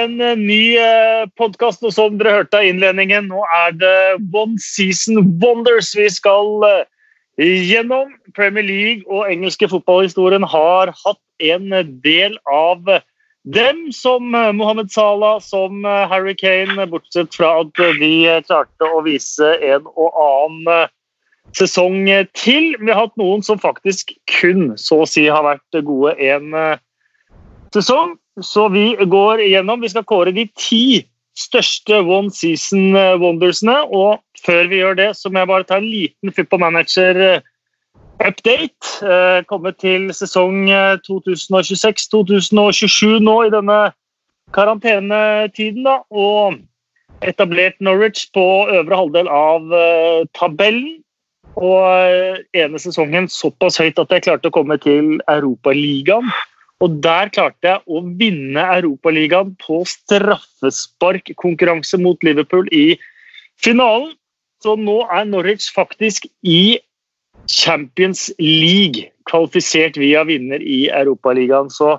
en eh, ny podkast. Og som dere hørte av innledningen, nå er det One Season Wonders vi skal eh, gjennom. Premier League og engelske fotballhistorien har hatt en del av dem, som eh, Mohammed Salah, som Harry Kane, bortsett fra at de klarte å vise en og annen sesong til. Vi har hatt noen som faktisk kun så å si har vært gode en sesong. Så vi går igjennom. Vi skal kåre de ti største one season eh, wondersene. Og før vi gjør det, så må jeg bare ta en liten football manager-update. Eh, komme til sesong 2026-2027 eh, nå i denne karantenetiden. da, Og etablert Norwich på øvre halvdel av tabellen. Og ene sesongen såpass høyt at jeg klarte å komme til Europaligaen. Og der klarte jeg å vinne Europaligaen på straffesparkkonkurranse mot Liverpool i finalen. Så nå er Norwich faktisk i Champions League, kvalifisert via vinner i Europaligaen. Så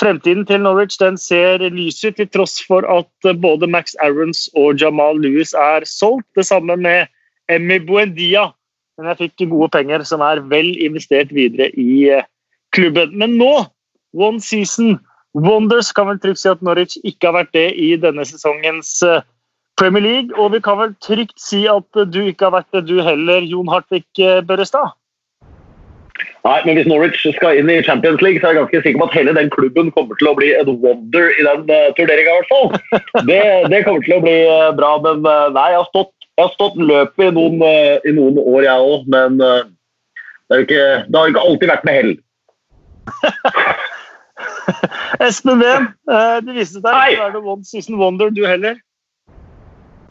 fremtiden til Norwich den ser lys ut, til tross for at både Max Aarons og Jamal Lewis er solgt. Det samme med Emmy Buendia. Men jeg fikk gode penger, som er vel investert videre i klubben. Men nå One season wonders kan vel trygt si at Norwich ikke har vært det i denne sesongens eh, Premier League. Og vi kan vel trygt si at du ikke har vært det du heller, Jon Hartvig eh, Børrestad? Nei, men hvis Norwich skal inn i Champions League, så er jeg ganske sikker på at hele den klubben kommer til å bli et wonder i den uh, turneringa, i hvert fall. Det, det, kommer til å bli uh, bra. Men uh, nei, jeg har stått, jeg har stått løpet i noen, uh, i noen år, jeg òg. Men det, ikke, det, har ikke alltid vært med hell. Espen Wem, eh, det viste seg at du er noe one season wonder, du heller.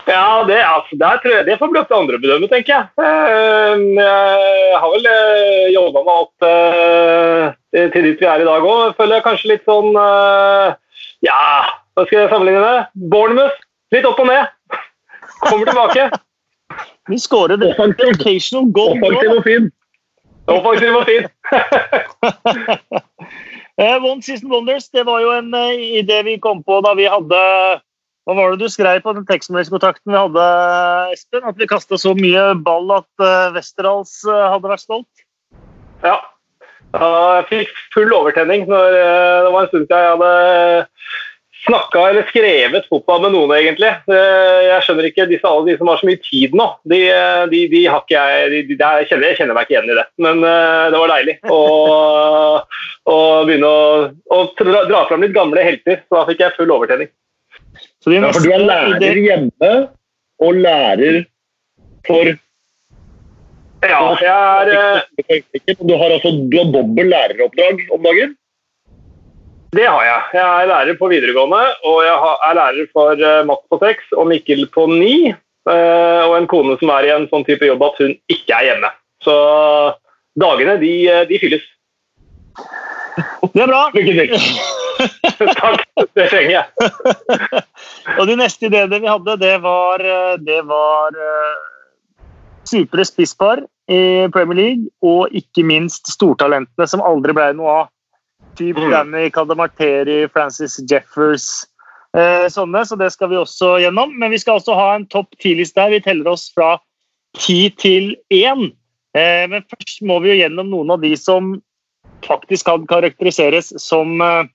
Ja, det, altså, jeg det får til andre å bedømme, tenker jeg. Eh, jeg har vel eh, jobba meg opp til dit vi er i dag òg. Føler jeg kanskje litt sånn Ja, hva skal jeg sammenligne med? Bournemouth. Litt opp og ned. Kommer tilbake. Vi skårer det. Occasional goal. Offensiv og fin. Offensiv og fin. One Season Wonders det var jo en uh, idé vi kom på da vi hadde Hva var det du skrev på den tekstmeldingskontakten vi hadde, Espen? At vi kasta så mye ball at uh, Westerdals hadde vært stolt? Ja. Jeg fikk full overtenning når det var en stund siden jeg hadde snakka eller skrevet fotball med noen, egentlig. Jeg skjønner ikke disse, alle de som har så mye tid nå. De, de, de har ikke jeg, de, jeg, kjenner, jeg, kjenner, meg ikke igjen i det. Men uh, det var deilig å, å begynne å, å dra, dra, fram litt gamle helter. Så da fikk jeg full overtenning. ja, for du er lærer hjemme og lærer for Ja, jeg er Du har altså du har dobbel læreroppdrag om dagen? Det har jeg. Jeg er lærer på videregående, og jeg er lærer for Matt Mats på seks og Mikkel på ni. Uh, og en kone som er i en sånn type jobb at hun ikke er hjemme. Så dagene, de, eh, de fylles. Det er bra. Lykke til. Takk. Det trenger jeg. og de neste ideene vi hadde, det var, det var supre spisspar i Premier League, og ikke minst stortalentene som aldri ble noe av. Typ mm. Danny Cadamarteri, Francis Jeffers eh, sånne, så det skal vi også gjennom. Men vi skal også ha en topp ti-liste her. Vi teller oss fra ti til én. Eh, men først må vi jo gjennom noen av de som faktisk kan karakteriseres som eh,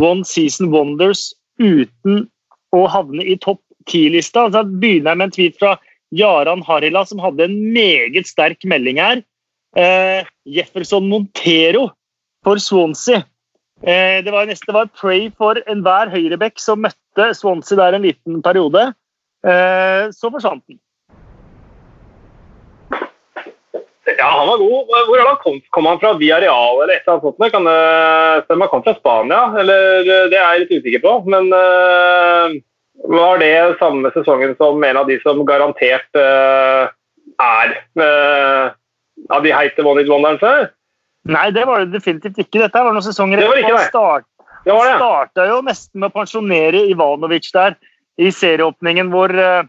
one season wonders uten å havne i topp ti-lista. Så begynner jeg med en tweet fra Jaran Harila, som hadde en meget sterk melding her. Eh, Jefferson Montero for Swansea. Eh, det var neste var pray for enhver høyreback som møtte Swansea der en liten periode. Eh, så forsvant den. Ja, han var god. Hvor han kom, kom han fra? Via Real eller et eller annet sånt? Kan det stemme? Han kom fra Spania, eller det er jeg litt usikker på. Men uh, var det samme sesongen som en av de som garantert uh, er uh, av de heite one-hit-wonderne før? Nei, det var det definitivt ikke. Dette var noen sesonger det var ikke det. Start, det var det. starta jo nesten med å pensjonere Ivanovic der i serieåpningen, hvor, eh,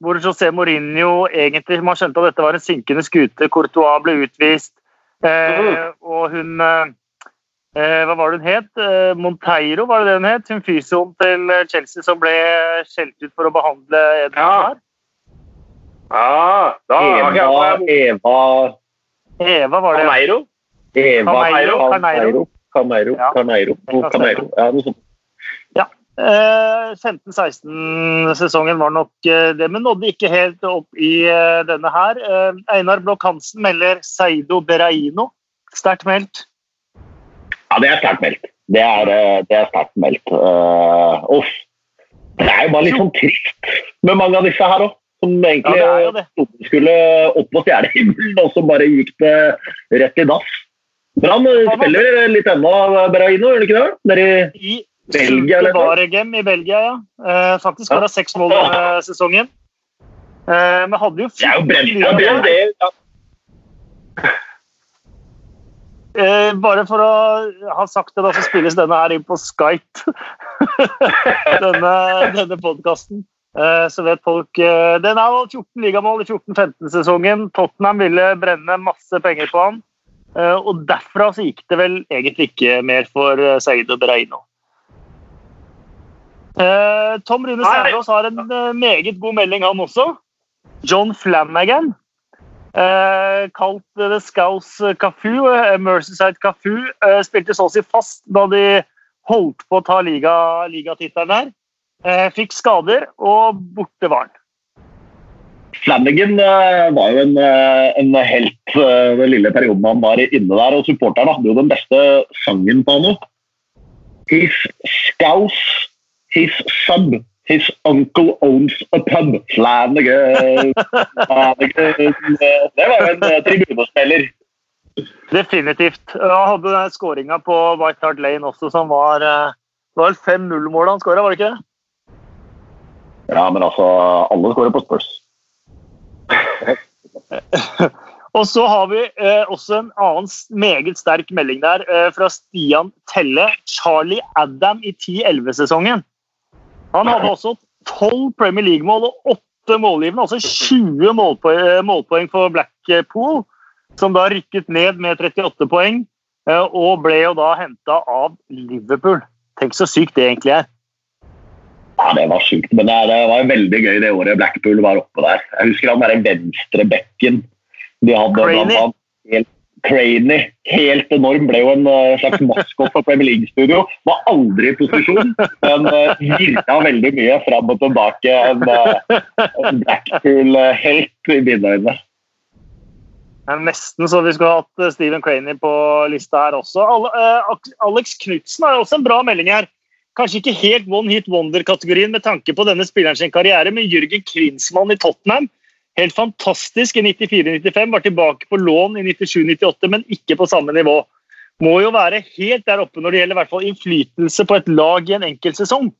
hvor José Mourinho egentlig man skjønte at dette var en sinkende skute. Courtois ble utvist, eh, mm. og hun eh, eh, Hva var det hun het? Eh, Monteiro, var det det hun het? Hun fysioen til Chelsea som ble skjelt ut for å behandle Edvard. Ja. Ah, da Eva, Eva, Eva, var det. Caneiro. Eva Carneiro. Carneiro. Carneiro. Carneiro. Ja. Carneiro. Ja, noe sånt. Eh, 15-16-sesongen var nok eh, det, men nådde ikke helt opp i eh, denne her. Eh, Einar Blokk Hansen melder Seido Beraino. Sterkt meldt. Ja, det er sterkt meldt. Det er, eh, det er sterkt meldt. Uh, uff. Det er jo bare litt sånn trist med mange av disse her òg. Som egentlig Ja, det det. skulle opp på stjernehimmelen, og så bare gikk det rett i dass. Han eh, spiller litt ennå, Beraino, gjør de ikke det? Nede i I Belgia, eller? Varegem i Belgia, ja. Eh, faktisk det seks mål denne sesongen. Eh, men hadde jo brent, er Ja. Eh, bare for å ha sagt det, da, så spilles denne her inn på Skype. denne denne podkasten. Eh, så vet folk eh, Den er jo 14 ligamål i 14-15-sesongen. Tottenham ville brenne masse penger på han. Eh, og derfra så gikk det vel egentlig ikke mer for eh, og Bereino. Eh, Tom Rune Nei. Har en meget god melding, han også. John Flanagan. Kalt The Scouse Cafu, Mercyside Cafu, spilte så å si fast da de holdt på å ta liga, ligatittelen her. Eh, fikk skader, og borte var han. Flanagan eh, var jo en, eh, en helt eh, den lille perioden han var inne der, og supporterne hadde jo den beste sangen på han òg. His scouse, his sub, his uncle owns a pub. Flanagan, Flanagan. Det var jo en tribunespiller. Definitivt. Han hadde skåringa på White Hart Lane også, som var Det var vel 5-0-målet han skåra, var det ikke det? Ja, men altså, alle skårer på Spurs. Og så har vi eh, også en annen meget sterk melding der eh, fra Stian Telle. Charlie Adam i 10-11-sesongen. Han hadde også 12 Premier League-mål og 8 målgivende, altså 20 målpoeng, eh, målpoeng for Blackpool, som da rykket ned med 38 poeng, eh, og ble jo da henta av Liverpool. Tenk så sykt det egentlig er. Ja, Det var sjukt, men det, det var veldig gøy det året Blackpool var oppe der. Jeg husker han derre venstrebekken de hadde. Craney. Helt, Craney, helt enorm. Ble jo en uh, slags maskot for Premier League-studio. Var aldri i posisjon, men uh, virka veldig mye fram og tilbake. En, uh, en Blackpool-helt i mine øyne. Det er nesten så vi skulle hatt Stephen Craney på lista her også. Alex Knutsen har også en bra melding her. Kanskje ikke helt one hit wonder-kategorien med tanke på denne spilleren sin karriere, men Jørgen Klinsmann i Tottenham. Helt fantastisk i 94-95, var tilbake på lån i 97-98, men ikke på samme nivå. Må jo være helt der oppe når det gjelder hvert fall innflytelse på et lag i en enkeltsesong.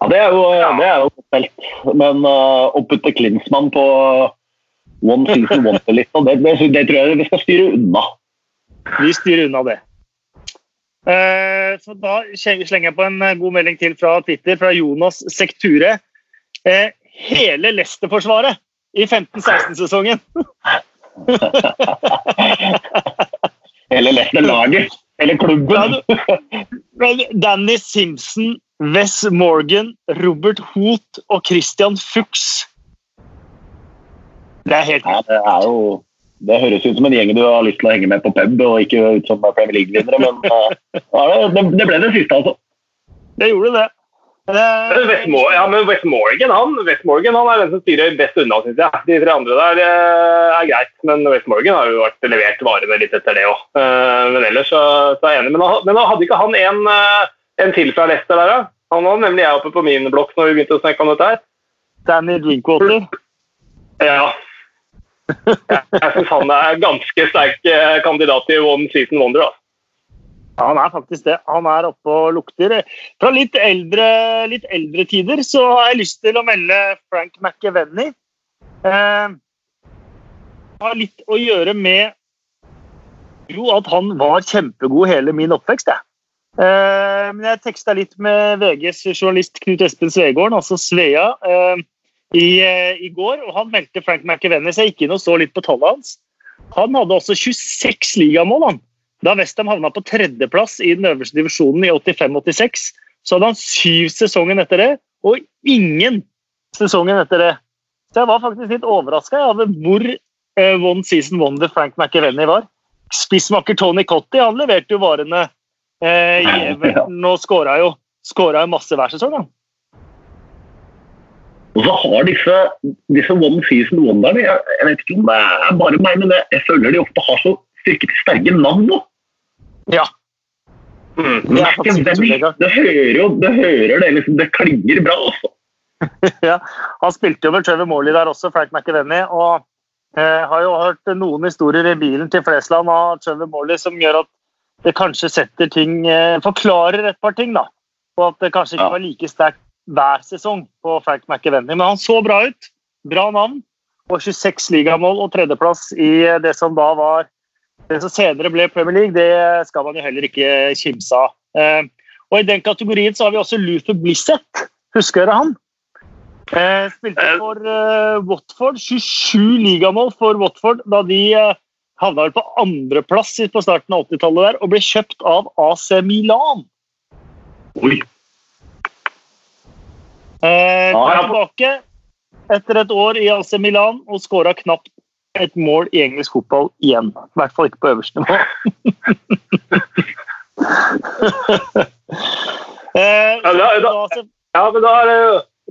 Ja, det er jo, det er jo felt. Men uh, å putte Klinsmann på one season wonder-lista, det, det, det tror jeg vi skal styre unna. Vi styrer unna det. Eh, så Da slenger jeg på en eh, god melding til fra Twitter, fra Jonas Sekture. Eh, hele Leicester-forsvaret i 15-16-sesongen. Hele Leicester-laget. Eller klubben. Danny Simpson, Wes Morgan, Robert Hoot og Christian Fuchs. Det er helt det er jo det høres ut som en gjeng du har lyst til å henge med på pub, og ikke ut som Premier League-vinnere, men uh, det, det ble det siste, altså. Det gjorde det. Eh, West ja, men West Morgan han, West Morgan, han er den som styrer best unna, syns jeg. De tre andre der eh, er greit, men West Morgan har jo vært levert varene litt etter det òg. men ellers så, så er jeg enig. Men, han- men hadde ikke han en, eh, en til fra Leicester der, da? Han var nemlig jeg oppe på min blokk når vi begynte å snakke om dette her. Danny Drinkwater. Ja. Jeg, syns han er ganske sterk eh, kandidat til One Season Wonder. Da. Ja, han er faktisk det. Han er oppe og lukter. Fra litt eldre, litt eldre tider så har jeg lyst til å melde Frank McEvenny. Eh, har litt å gjøre med jo at han var kjempegod hele min oppvekst. Jeg. Eh, men jeg teksta litt med VGs journalist Knut Espen Svegården, altså Svea, eh, i, eh, i går. og Han meldte Frank McEvenny, så jeg gikk inn og så litt på tallet hans. Han hadde også 26 ligamål han, Da Westham havna på tredjeplass i den øverste divisjonen i 85-86, så hadde han syv sesongen etter det, og ingen sesongen etter det. Så jeg var faktisk litt overraska over hvor uh, one season wonder Frank McEvenny var. Spissmakker Tony Cotty han leverte jo varene uh, i Everton og skåra jo, jo masse hver sesong. Da. Og så har disse, disse one season wonderne jeg, jeg, vet ikke om det er bare meg, men jeg, jeg føler de ofte har så styrket sterke navn nå. Ja. Mm. Det, det, hører jo det, hører det, liksom, det klinger bra, altså. ja, Han spilte jo med Trevor Morley der også, Frank McEvenny. Og eh, har jo hørt noen historier i bilen til Flesland av Trevor Morley som gjør at det kanskje setter ting eh, Forklarer et par ting, da. Og at det kanskje ikke var like sterkt hver sesong på Frank McEvenny. Men han så bra ut. Bra navn. Og 26 ligamål og tredjeplass i det som da var det som senere ble Premier League, det skal man jo heller ikke kimse av. Eh, og I den kategorien så har vi også Luther Blissett. Husker dere han? Eh, spilte eh. for Watford. 27 ligamål for Watford da de havna vel på andreplass på starten av 80-tallet der og ble kjøpt av AC Milan. Oi. Eh, tilbake etter et år i AC Milan og skåra knapt et mål i engelsk fotball igjen. I hvert fall ikke på øverste nivå. eh, ja, da, da, ja, men da er det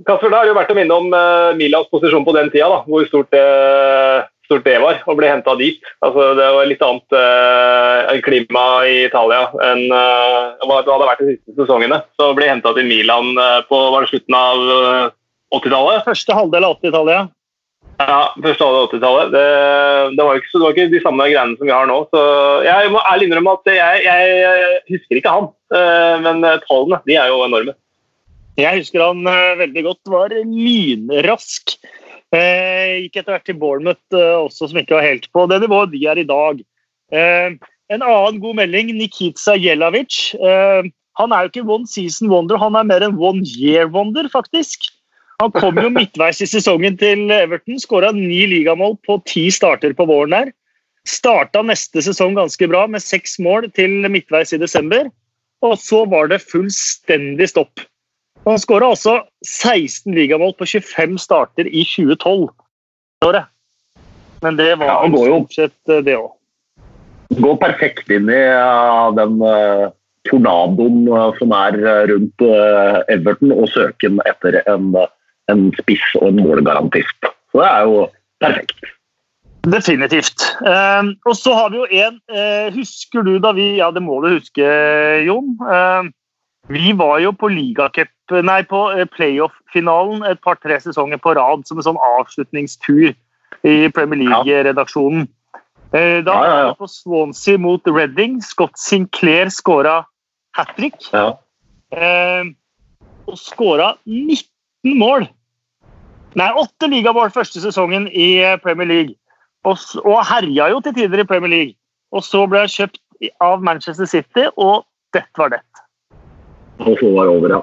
Kasper, da har det jo vært å minne om uh, Milans posisjon på den tida. Da, hvor stort, uh, stort, det var å bli henta dit. Altså, det var litt annet eh, klima i Italia enn eh, hva det hadde vært de siste sesongene. Så å bli henta til Milan på var det slutten av 80-tallet? Første halvdel av 80-tallet, ja. Ja, første halvdel av 80-tallet. Det, det, var ikke, det, var ikke de samme greiene som vi har nå. Så jeg må ærlig innrømme at jeg, jeg, husker ikke han. Eh, men tallene de er jo enorme. Jeg husker han eh, veldig godt. Var lynrask. Eh, gikk etter hvert til Bournemouth også, som ikke var helt på det nivået de er i dag. En annen god melding, Nikita Jelavic. Han er jo ikke one season wonder, han er mer en one year wonder, faktisk. Han kom jo midtveis i sesongen til Everton, skåra ni ligamål på ti starter på våren der. Starta neste sesong ganske bra med seks mål til midtveis i desember. Og så var det fullstendig stopp. Han skåra altså 16 ligamål på 25 starter i 2012-året. Men det var ja, stort sett eh, det òg. Går perfekt inn i uh, den uh, tornadoen som er rundt Everton, og søken etter en en spiss og en målgarantist. Så det er jo perfekt. Definitivt. Uh, og så har vi jo en Husker du da vi Ja, det må du huske, Jon. Vi var jo på ligacup Nei, på eh, playoff-finalen et par-tre sesonger på rad som en sånn avslutningstur i Premier League-redaksjonen. Da ja, ja, ja. var vi på Swansea mot Reading. Scott Sinclair skåra hat trick. Og skåra 19 mål Nei, åtte ligamål første sesongen i eh, Premier League. Og, og herja jo til tider i Premier League. Og så ble han kjøpt av Manchester City, og dette var det. Og så var det over, ja.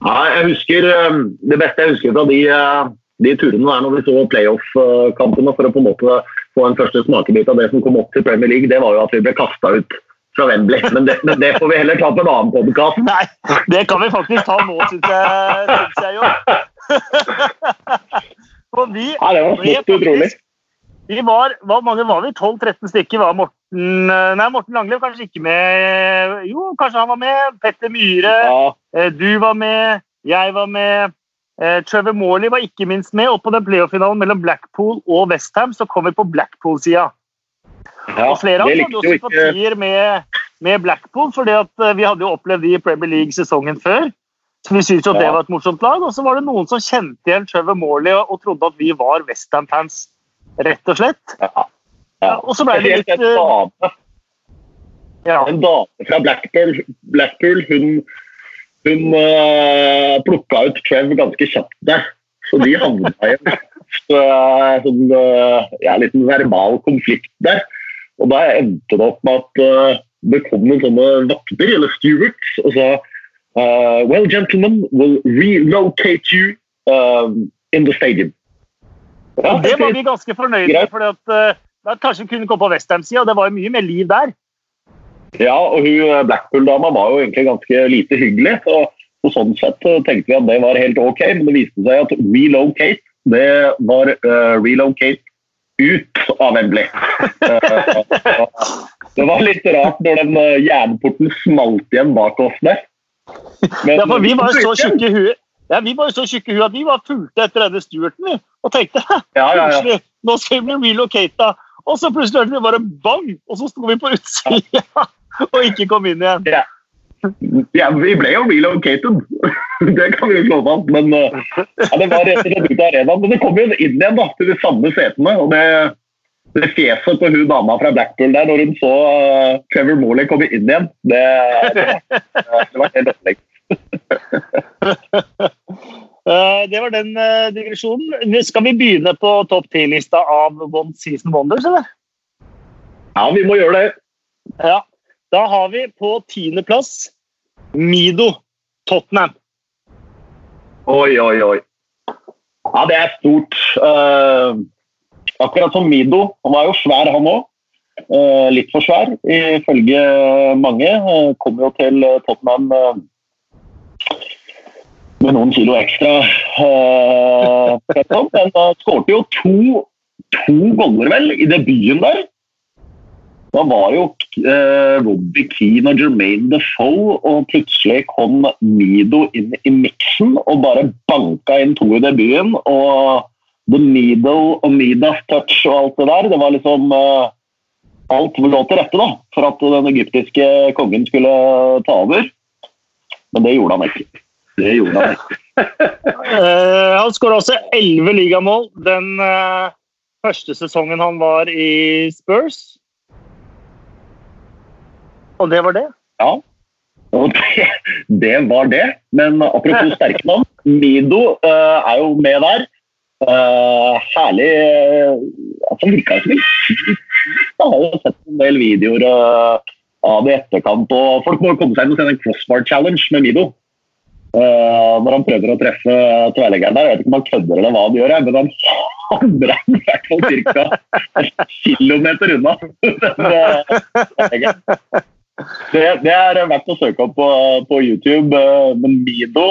Nei, Jeg husker, eh, Det beste jeg husker fra de, eh, de turene der når vi så playoff-kampene for å på en måte få en første smakebit av det som kom opp til Premier League, det var jo at vi ble kasta ut fra Wembley. Men det, men det, får vi heller ta på en annen podkast. Nei, det kan vi faktisk ta nå, syns jeg, synes jeg jo. For vi Nei, det var smått utrolig. Vi var, Hvor mange var vi? 12-13 stykker var Morten eh, Nei, Morten Langlev kanskje ikke med. Jo, kanskje han var med. Petter Myhre. Ja. Eh, du var med. Jeg var med. Eh, Trevor Morley var ikke minst med. Og på den playoff-finalen mellom Blackpool og Westham så kom vi på Blackpool-sida. Ja, og flere av oss hadde jo sympatier med, med Blackpool, for vi hadde jo opplevd de i Premier League sesongen før. Så Vi syntes jo det var et morsomt lag. Og så var det noen som kjente igjen Trevor Morley og, og trodde at vi var Westham-fans, rett og slett. Ja. Ja. Og så ble det litt en dame, ja. en dame fra Blackpool, Blackpool hun, hun uh, plukka ut Trev ganske kjapt der. Så de havna i en sånn, uh, ja, liten verbal konflikt der. Og da endte det opp med at uh, det kom noen sånne vakter, eller stewards, og sa Uh, well, gentlemen, we'll relocate you um, in the stadium. Ja, det var vi ganske fornøyde med. for uh, Kanskje kunne gå på Westham-sida, det var jo mye mer liv der. Ja, og hun Blackpool-dama var jo egentlig ganske lite hyggelig. Så, på sånn sett tenkte vi at det var helt ok, men det viste seg at relocate, det var uh, relocate ut av Wembley. det var litt rart når den jernporten smalt igjen bak oss der. Men, ja, for vi var jo så tjukke i huet. Ja, vi var jo så tjukke huet at vi var fulgte etter denne Stuarten vi, og tenkte ja, ja, ja. nå skal vi bli relocata. Og så plutselig hørte vi bare bang, og så sto vi på utsida og ikke kom inn igjen. Ja. ja vi ble jo relocated, det kan vi slå fast. Men ja, det var rett og slett ut av arenaen. Men det kom jo inn igjen da, til de samme setene. og det, det fjeset på hun dama fra Blackpool der når hun så uh, Trevor Morley komme inn igjen, det, det, det var helt opplegg. Eh, det var den uh, digresjonen. Skal vi begynne på topp ti-lista av One Season Wonders, eller? Ja, vi må gjøre det. Ja. Da har vi på tiendeplass Mido Tottenham. Oi, oi, oi. Ja, det er stort. Uh, akkurat som Mido. Han var jo svær, han òg. Uh, litt for svær, ifølge mange. Uh, kom jo til Tottenham med noen kilo ekstra. Uh, men da skårte jo to, to goller, vel, i debuten der. Da var jo uh, Robbie Keane og Jermaine Defoe, og plutselig kom Mido inn i miksen og bare banka inn to i debuten. Og The Needle og Midas touch og alt det der, det var liksom uh, Alt lå til rette da, for at den egyptiske kongen skulle ta over. Men det gjorde han ikke. Det gjorde han ikke. uh, han skåra også elleve ligamål den uh, første sesongen han var i Spurs. Og det var det? Ja. Og det, det var det. Men apropos sterke navn, Mido uh, er jo med der. herlig altså, Virka som en Jeg har jo sett en del videoer av det i etterkant. og Folk må komme seg inn og se en crossbar challenge med Mido. Uh, når han prøver å treffe tverrleggeren der. Jeg vet ikke om han kødder eller hva han gjør, men han hamrer i hvert fall ca. en kilometer unna. det, det, er verdt å søke opp på, på YouTube. Uh, men Mido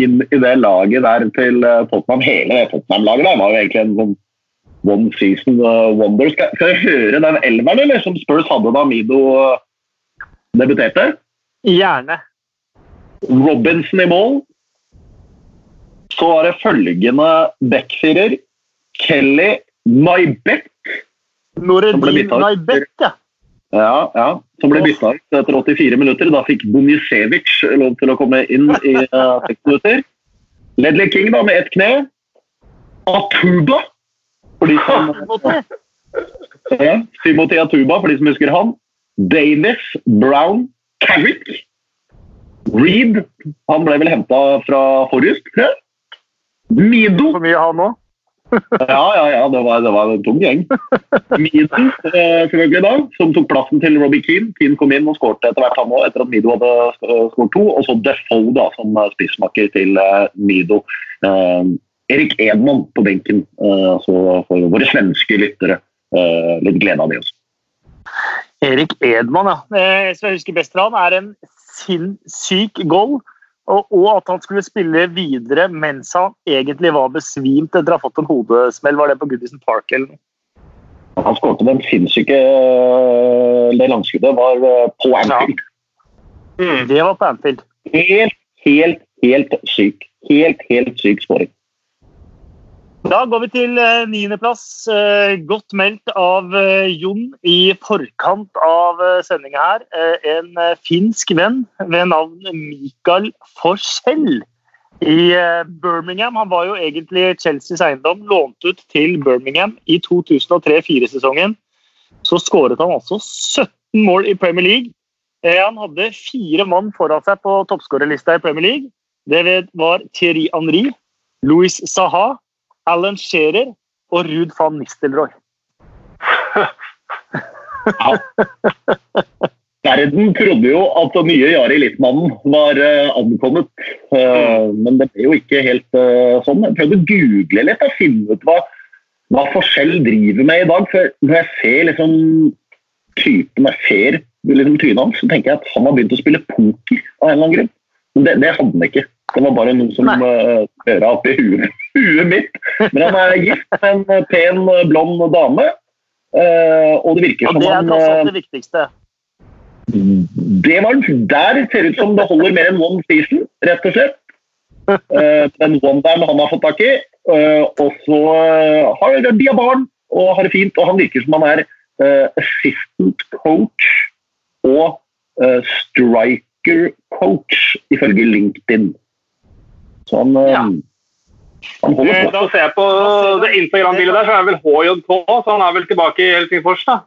inn i det laget der til Tottenham, hele det Tottenham-laget der var jo egentlig en sånn one season wonder. Skal, skal høre den elveren eller, som Spurs hadde da Mido debuterte? Gjerne. Robinson i mål. Så var det følgende backfirer. Kelly Naibet. Noredin Naibet, ja. Ja, ja, som ble bytta ut etter 84 minutter. Da fikk Bonisevic lov til å komme inn i uh, minutter. Ledley King da, med ett kne. Atuba, for de som ja, Timothy Atuba, for de som husker han. Davis, Brown, Carrick. Reed han ble vel henta fra Forrest, tror jeg. Mido For mye han òg? ja, ja, ja. Det var, det var en tung gjeng. Mido eh, selvfølgelig da, som tok plassen til Robbie Keane. Keane kom inn og skårte etter hvert, han òg, etter at Mido hadde skåret to. Og så Defoe da, som spissmakker til eh, Mido. Eh, Erik Edman på benken, eh, så for våre svenske lyttere. Eh, litt glede av det også. Erik Edman, ja. Eh, som jeg husker best fra han, er en sinnssyk goal. Og, og, at han skulle spille videre mens han egentlig var besvimt etter å ha fått en hodesmell. Var det på Goodison Park eller noe? Han skåret den sinnssyke eh, Det langskuddet var eh, på Anfield. Ja. Mm. Det var på Anfield. Helt, helt, helt syk. Helt, helt syk skåring. Da går vi til eh, niendeplass. Eh, godt meldt av eh, Jon i forkant av sendinga her. En finsk venn ved navn Mikael Forsell i Birmingham. Han var jo egentlig Chelseas eiendom, lånt ut til Birmingham i 2003-2004-sesongen. Så skåret han altså 17 mål i Premier League. Han hadde fire mann foran seg på toppskårerlista i Premier League. Det var Thierry Henry, Louis Saha, Alan Shearer og Ruud van Nistelrooy. ja. Verden trodde jo at den nye Jari Littmannen var uh, ankommet, uh, men det ble jo ikke helt uh, sånn. Jeg prøvde å google litt og finne ut hva, hva forskjell driver med i dag. For når jeg ser liksom typen jeg ser liksom, trynet hans, så tenker jeg at han har begynt å spille poker av en eller annen grunn. Men det, det hadde han ikke. Det var bare noe som uh, røra opp i huet, huet mitt. Men han er gift med en eh, pen, blond dame. Og det virker som han Det er kanskje det viktigste. Det var Der ser ut som det holder mer enn one season, rett og slett. Den one-dime han har fått tak i. Og så har de barn og har det fint. Og han virker som han er assistant coach og striker coach, ifølge LinkedIn. Så han, ja. han holder på. Da ser jeg på det Instagram-bildet der, så er vel HJK, så han er vel tilbake i Helsingfors, da?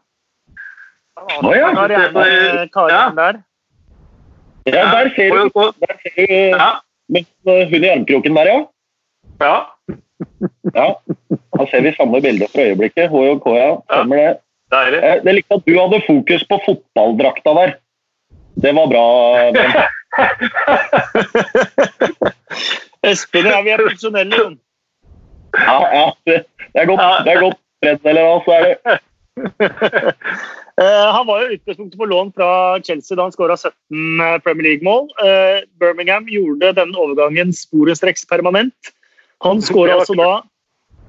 Å ja. Karrieren der. Ja, der ser du, der ser du ja. med hun i armkroken der, ja. Ja. ja. Da ser vi samme bilde for øyeblikket. HJK, ja. Stemmer det. Deilig. Jeg likte at du hadde fokus på fotballdrakta der. Det var bra. Espen og jeg, vi er profesjonelle, Jon. Ja, ja. Det er godt. Det er godt. eller av oss er det. Uh, han var jo utgangspunktet på lån fra Chelsea da han skåra 17 eh, Premier League-mål. Uh, Birmingham gjorde denne overgangen sporenstreks permanent. Han skåra altså da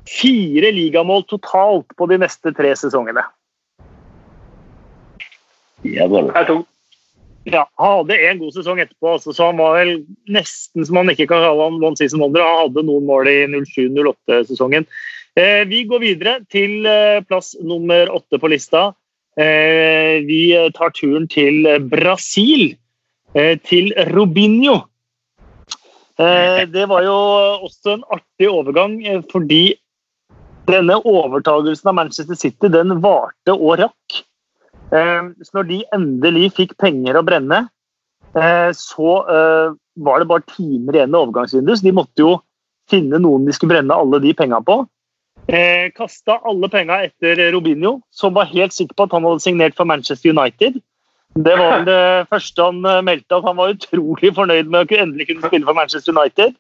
fire ligamål totalt på de neste tre sesongene. Ja, det er tungt. Ja, Han hadde en god sesong etterpå, altså, så han var vel nesten som han ikke kan kalle han one season wonder. Han hadde noen mål i 07-08-sesongen. Eh, vi går videre til eh, plass nummer åtte på lista. Eh, vi tar turen til Brasil, eh, til Robinho. Eh, det var jo også en artig overgang, eh, fordi denne overtagelsen av Manchester City den varte og rakk. Eh, så når de endelig fikk penger å brenne, eh, så eh, var det bare timer igjen i overgangsvinduet, så de måtte jo finne noen de skulle brenne alle de penga på. Kasta alle penga etter Robinho, som var helt sikker på at han hadde signert for Manchester United. Det var det første han meldte, at han var utrolig fornøyd med å endelig kunne spille for Manchester United.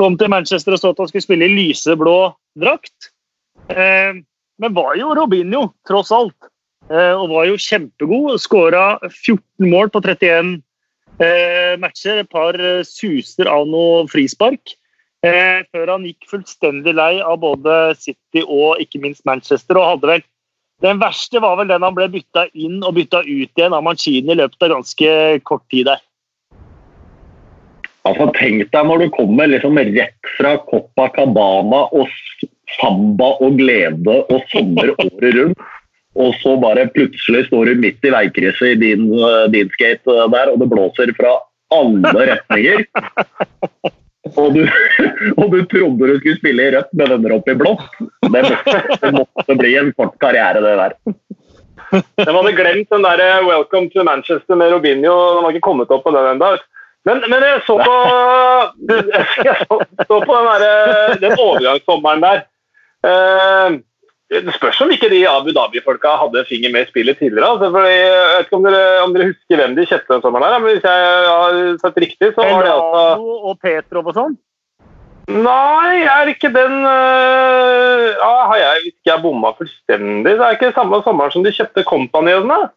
Kom til Manchester og så at han skulle spille i lyseblå drakt. Men var jo Robinho, tross alt. Eh, og var jo kjempegod. Skåra 14 mål på 31 eh, matcher. Et par eh, suser av noe frispark. Før han gikk fullstendig lei av både City og ikke minst Manchester. og hadde vel Den verste var vel den han ble bytta inn og bytta ut igjen av Mancini i løpet av ganske kort tid der. Altså, Tenk deg når du kommer liksom rett fra Copacabana og samba og glede og sommer året rundt og så bare plutselig står du midt i veikrysset i din, eh, din skate eh, der, og det blåser fra alle retninger. Og du, og du trodde du skulle spille i rødt, men ender opp i blått. Det måtte, det måtte bli en kort karriere, det der. De hadde glemt den der eh, 'Welcome to Manchester' med Robinho. De har ikke kommet opp på den ennå. Men, men, jeg så på, jeg så, så på den, der, den overgangssommeren der. Uh, det spørs om ikke de Abu Dhabi-folka hadde finger med i spillet tidligere. Altså, for jeg vet ikke om dere, om dere, husker hvem de kjøpte den sommeren, her, men hvis jeg har sett riktig, så var det altså og Petrov og sånn? Nei, er ikke den uh, ja, Har jeg hvis ikke jeg bomma fullstendig? så er det ikke samme sommeren som de kjøpte Company og sånn?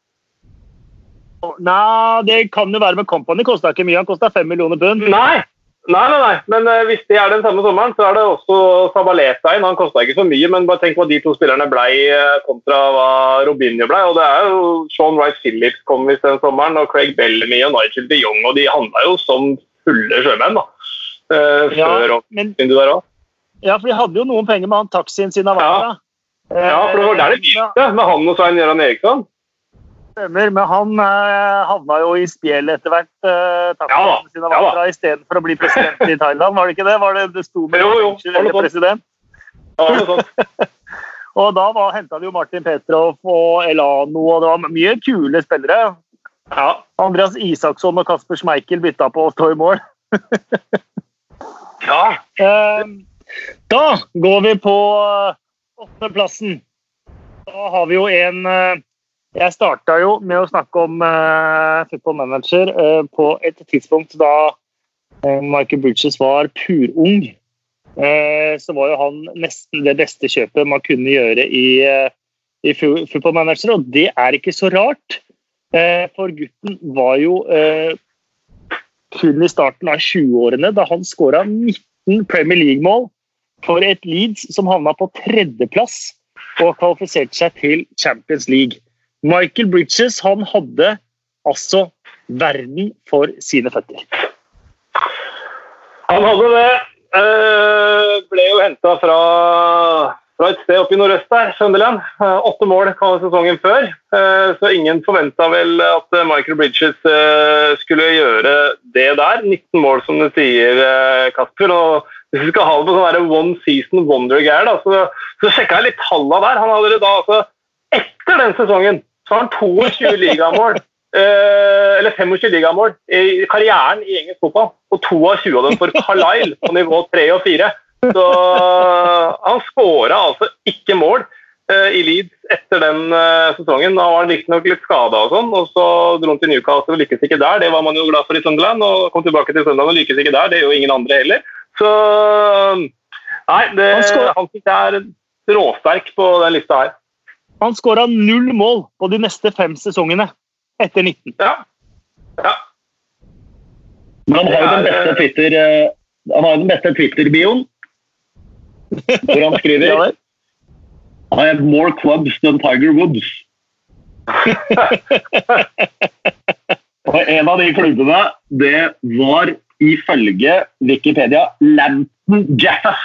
Nei, det kan jo være med Company. Kosta ikke mye. Han kosta fem millioner pund. Nei, Nei, nei, nei. Men uh, hvis det er den samme sommeren, så er det også Sabaleta inn. Han kosta ikke så mye, men bare tenk hva de to spillerne ble uh, kontra hva Robinho ble. Og det er jo Sean Wright Phillips kom visst den sommeren, og Craig Bellamy og Nigel de Jong. Og de handla jo som fulle sjømenn, da. Uh, ja, før men, du der også. Ja, for de hadde jo noen penger med han taxien sin av ja. ja, for det var der det begynte, med han og Svein Gøran Eriksson. Stemmer, men han eh, havna jo i spjeld etter hvert. Eh, ja, sin ja. Istedenfor å bli president i Thailand, var det ikke det? Var det, det sto med jo, jo, eller president? Ja, det sånn. og da henta de jo Martin Petrov og Elano, og det var mye kule spillere. Ja. Andreas Isaksson og Kasper Schmeichel bytta på å stå i mål. ja. Eh, da går vi på eh, åttendeplassen. Da har vi jo en eh, jeg starta jo med å snakke om uh, football manager uh, på et tidspunkt da uh, Michael Bridges var purung. Uh, så var jo han nesten det beste kjøpet man kunne gjøre i, i football manager, og det er ikke så rart. For gutten var jo kun i starten av 20-årene da han skåra 19 Premier League-mål for et Leeds som havna på tredjeplass og kvalifiserte seg til Champions League. Michael Bridges han hadde altså verden for sine føtter. Han hadde det. Eh, ble jo henta fra, fra, et sted oppe i nordøst der, Sunderland. Eh, åtte mål kom sesongen før, eh, så ingen forventa vel at Michael Bridges eh, skulle gjøre det der. 19 mål, som du sier, eh, Kasper. og hvis vi skal ha det på sånn one season wonder-gær, så, så sjekka jeg litt tallene der. Han hadde det da, altså, Etter den sesongen så har han 22 ligamål Eh, eller 25 ligamål i karrieren i engelsk fotball. Og 22 av dem for Carlisle på nivå 3 og 4. Så han skåra altså ikke mål uh, i Leeds etter den sesongen. Da var han riktignok litt skada og sånn, og så dro han til Newcastle og lykkes ikke der. Det var man jo glad for i Sunderland, og kom tilbake til Sunderland og lykkes ikke der. Det gjør jo ingen andre heller. Så Nei, det, han jeg er råsterk på den lista her. Han skåra null mål på de neste fem sesongene etter 19. Ja. ja. Men han har jo den beste Twitter eh, han har den beste Twitter-bioen. Hvor han skriver I have more clubs than Tiger Woods. Og en av de klubbene, det var ifølge Wikipedia Lampton Jaffas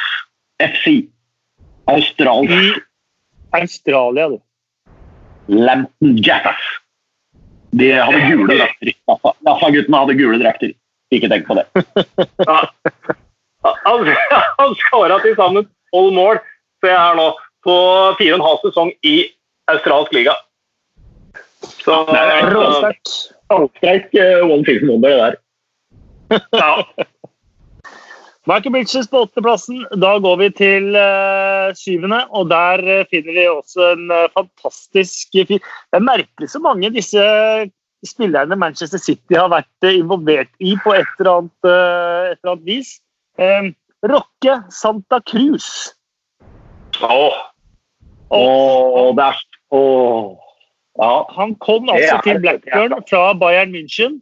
FC. Australsk. Australia, du. Lampton Jaffas. De hadde gule drakter. Jaffa-guttene hadde gule drakter. Ikke tenk på det. Ja. Han, han skåra til sammen tolv mål ser jeg her nå, på fire og en halv sesong i australsk liga. Så Råsterk. Uh, one season wonder, det der. Ja. Michael Bridges på åttendeplassen. Da går vi til uh, syvende, og der uh, finner vi også en uh, fantastisk Det er merkelig så mange disse spillerne Manchester City har vært involvert i på et eller annet, et eller annet vis. Rocke Santa Cruz. Åh, oh. det er oh. ja. Han kom altså til Blackburn fra Bayern München.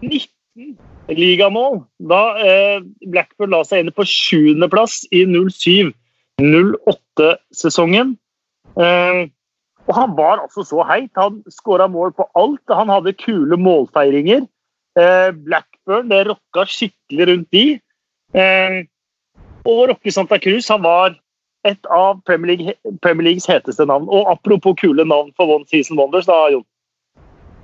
19 ligamål. Da eh, Blackburn la seg inn på sjuendeplass i 07-08-sesongen. Eh, og han var altså så heit. Han skåra mål på alt. Han hadde kule målfeiringer. Eh, Blackburn det rocka skikkelig rundt de. Eh, og Rocke Santa Cruz han var et av Premier, League, Premier, Leagues heteste navn. Og apropos kule navn for One Season Wonders, da, Jon?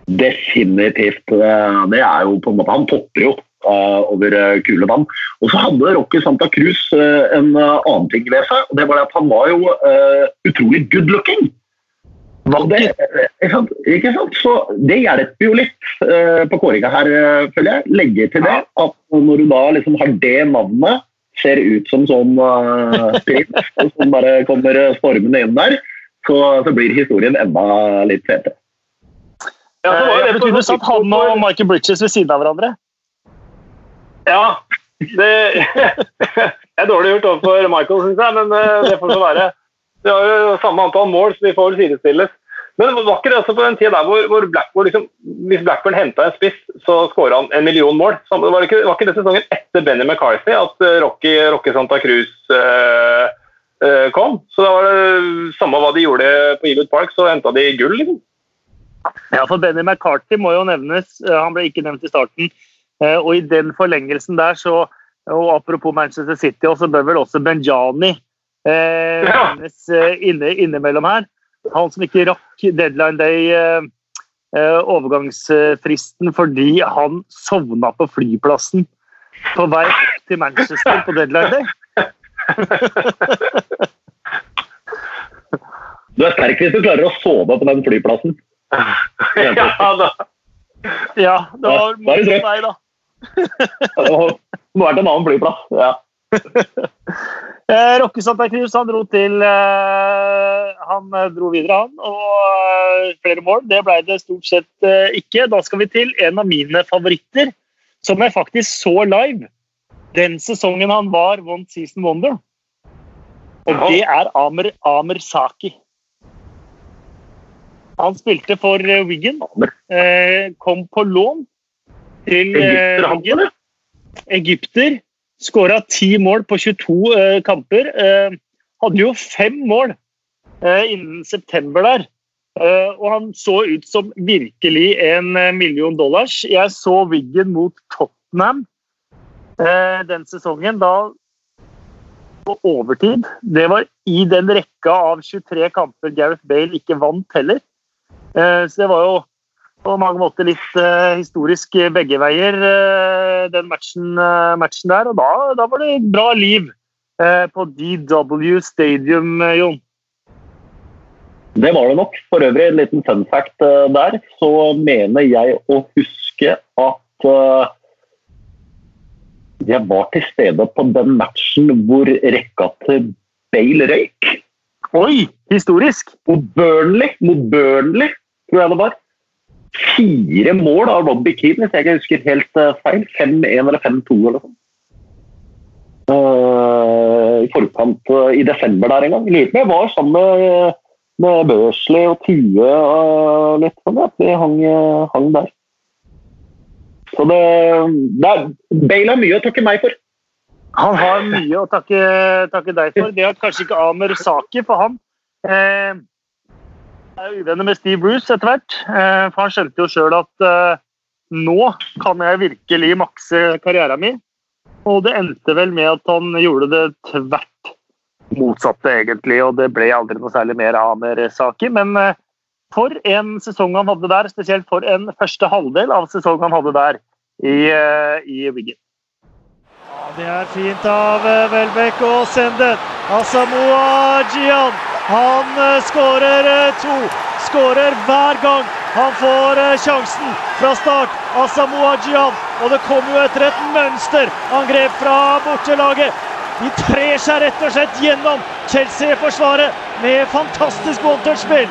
Definitivt. Eh, det er jo på en måte Han topper jo uh, over uh, kule navn. Og så hadde Rocky Santa Cruz uh, en annen ting ved seg. og det var at Han var jo utrolig good looking. Det, ikke, sant? ikke sant? Så det hjelper jo litt på kåringa her, føler jeg. Legge til det at når du da liksom har det navnet, ser ut som sånn prins som bare kommer stormende inn der, så, så blir historien enda litt fetere. Ja, det var jo det du satt han og Michael Bridges ved siden av hverandre. Ja. Det er dårlig gjort overfor Michael, syns jeg, men eh, det får så være. Vi har jo samme antall mål, så vi får vel sidestilles. Men det var ikke det også på den tida der hvor, hvor Blackburn liksom, hvis Blackburn henta en spiss, så skåra han en million mål? Det var ikke, var ikke det sesongen etter Benny McCarthy at eh, Rocky, Rocky Santa Cruz eh, eh, kom? Så da var det samme hva de gjorde på Ewood Park, så henta de gull, liksom. Ja, for Benny McCarthy må jo nevnes. Han ble ikke nevnt i starten. Eh, og i den forlengelsen der, så og Apropos Manchester City, så bør vel også Benjani eh, ja. Eh, inne, innimellom her. Han som ikke rakk deadline day, eh, eh, overgangsfristen, fordi han sovna på flyplassen på vei opp til Manchester på deadline day. Du er sterk hvis du klarer å sove på den flyplassen. ja da. Ja, det var mot deg, da. det må vært en annen flyplass. ja. eh, Rokke Santa han dro til eh, Han eh, dro videre, han. Og flere mål. Det ble det stort sett ikke. Da skal vi til en av mine favoritter, som jeg faktisk så live den sesongen han var One Season Wonder. Og det er Amer, Amer Saki. Han spilte for eh, Wiggen. Eh, kom på lån til Wiggen. Egypter. Skåra ti mål på 22 eh, kamper. Eh, hadde jo fem mål eh, innen september der. Eh, og han så ut som virkelig en eh, million dollars. Jeg så Wiggen mot Tottenham eh, den sesongen. Da på overtid. Det var i den rekka av 23 kamper Gareth Bale ikke vant heller. Eh, så det var jo på mange måter litt eh, historisk begge veier, eh, den matchen, matchen der. Og da, da var det bra liv på DW Stadium, Jon. Det var det nok. For øvrig, en liten fun fact der, så mener jeg å huske at jeg var til stede på den matchen hvor rekka til Bale røyk. Oi, historisk! Mot Burnley, mot Burnley, tror jeg det var. Fire mål av Robbie Keane, hvis jeg ikke husker helt eh, feil. 5-1 eller 5-2 eller sånt. Eh, I forkant uh, i desember der en gang. Lurer på om jeg var sammen med, med Børsley og Tue og litt sånn. At vi hang, hang der. Så det, det er, Bale har mye å takke meg for. Han har mye å takke, takke deg for. Det har kanskje ikke Amer Saki, for han eh, er uvenner med Steve Bruce etter hvert. Eh, for han skjønte jo sjøl at eh, nå kan jeg virkelig makse karrieren min. Og det endte vel med at han gjorde det tvert motsatte, egentlig. Og det ble aldri noe særlig mer Amer Saki. Men eh, for en sesong han hadde der, spesielt for en første halvdel av sesongen han hadde der i, eh, i Wiggen. Det er fint av eh, Welbeck å sende den. Gian. Han eh, skårer eh, to. Skårer hver gang han får sjansen fra start. Asamoa Gian Og det kommer jo etter et mønsterangrep fra bortelaget. De trer seg rett og slett gjennom Chelsea-forsvaret med fantastisk one-touch-spill.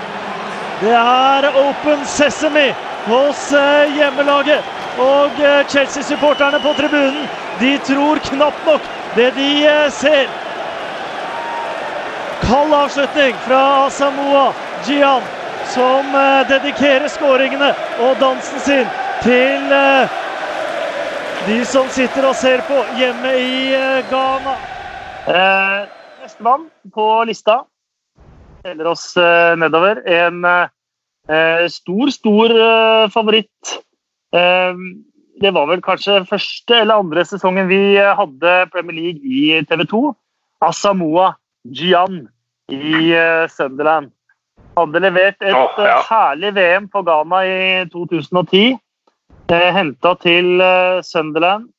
Det er open sesame hos hjemmelaget. Og Chelsea-supporterne på tribunen de tror knapt nok det de eh, ser. Kald avslutning fra Samoa Gian, som eh, dedikerer skåringene og dansen sin til eh, de som sitter og ser på hjemme i Ghana. Eh, Nestemann på lista teller oss nedover. En eh, stor, stor favoritt. Eh, det var vel kanskje første eller andre sesongen vi eh, hadde Premier League i TV 2. Asamoa Gyan i eh, Sunderland. Hadde levert et oh, ja. eh, herlig VM for Ghana i 2010. Eh, Henta til Sunderland.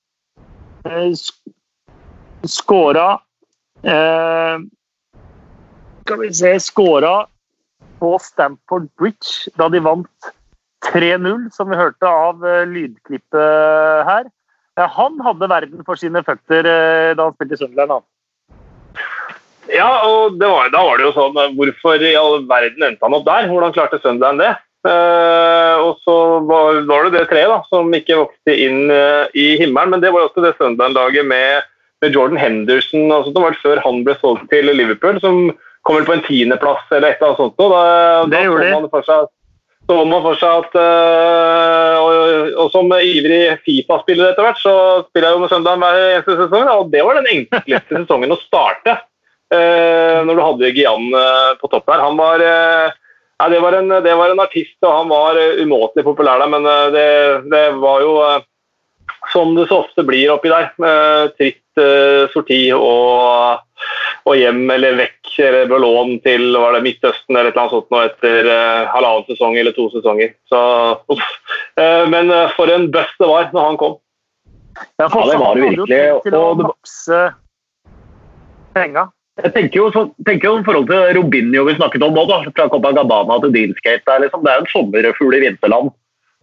Sk- Skåra Skal vi se Skåra på Stamford Bridge da de vant 3-0, som vi hørte av eh, lydklippet her. Han hadde verden for sine føtter eh, da han spilte i Sunderland. Ja, og det var, da var det jo sånn eh, Hvorfor i all verden endte han opp der? Hvordan klarte Sunderland det? Uh, og så var, var det det treet da, som ikke vokste inn uh, i himmelen. Men det var også det Sunderland-laget med, med Jordan Henderson og sånt, det var før han ble solgt til Liverpool, som kom vel på en tiendeplass eller et eller annet sånt. Da, Det da gjorde de. Så man for seg at øh, og, og som ivrig Fifa-spiller etter hvert, så spiller jeg jo med søndagen hver eneste sesong. Og det var den enkleste sesongen å starte. øh, når du hadde Gian øh, på topp der. Han var Nei, det var, en, det var en artist, og han var umåtelig populær der, men det, det var jo som det så ofte blir oppi der. Tritt sorti og, og hjem eller vekk eller på lån til var det Midtøsten eller et eller annet sånt nå etter uh, halvannen sesong eller to sesonger. Så. Eh, men eh, for en buzz det var når han kom. Ja, for Ja, det var det virkelig, Til og det var- makse penga. Jeg tenker jo, så, tenker jo i forhold til Robinho vi snakket om nå, da, fra Copacabana til Deanscape. Det er, liksom, det er en sommerfugl i vinterland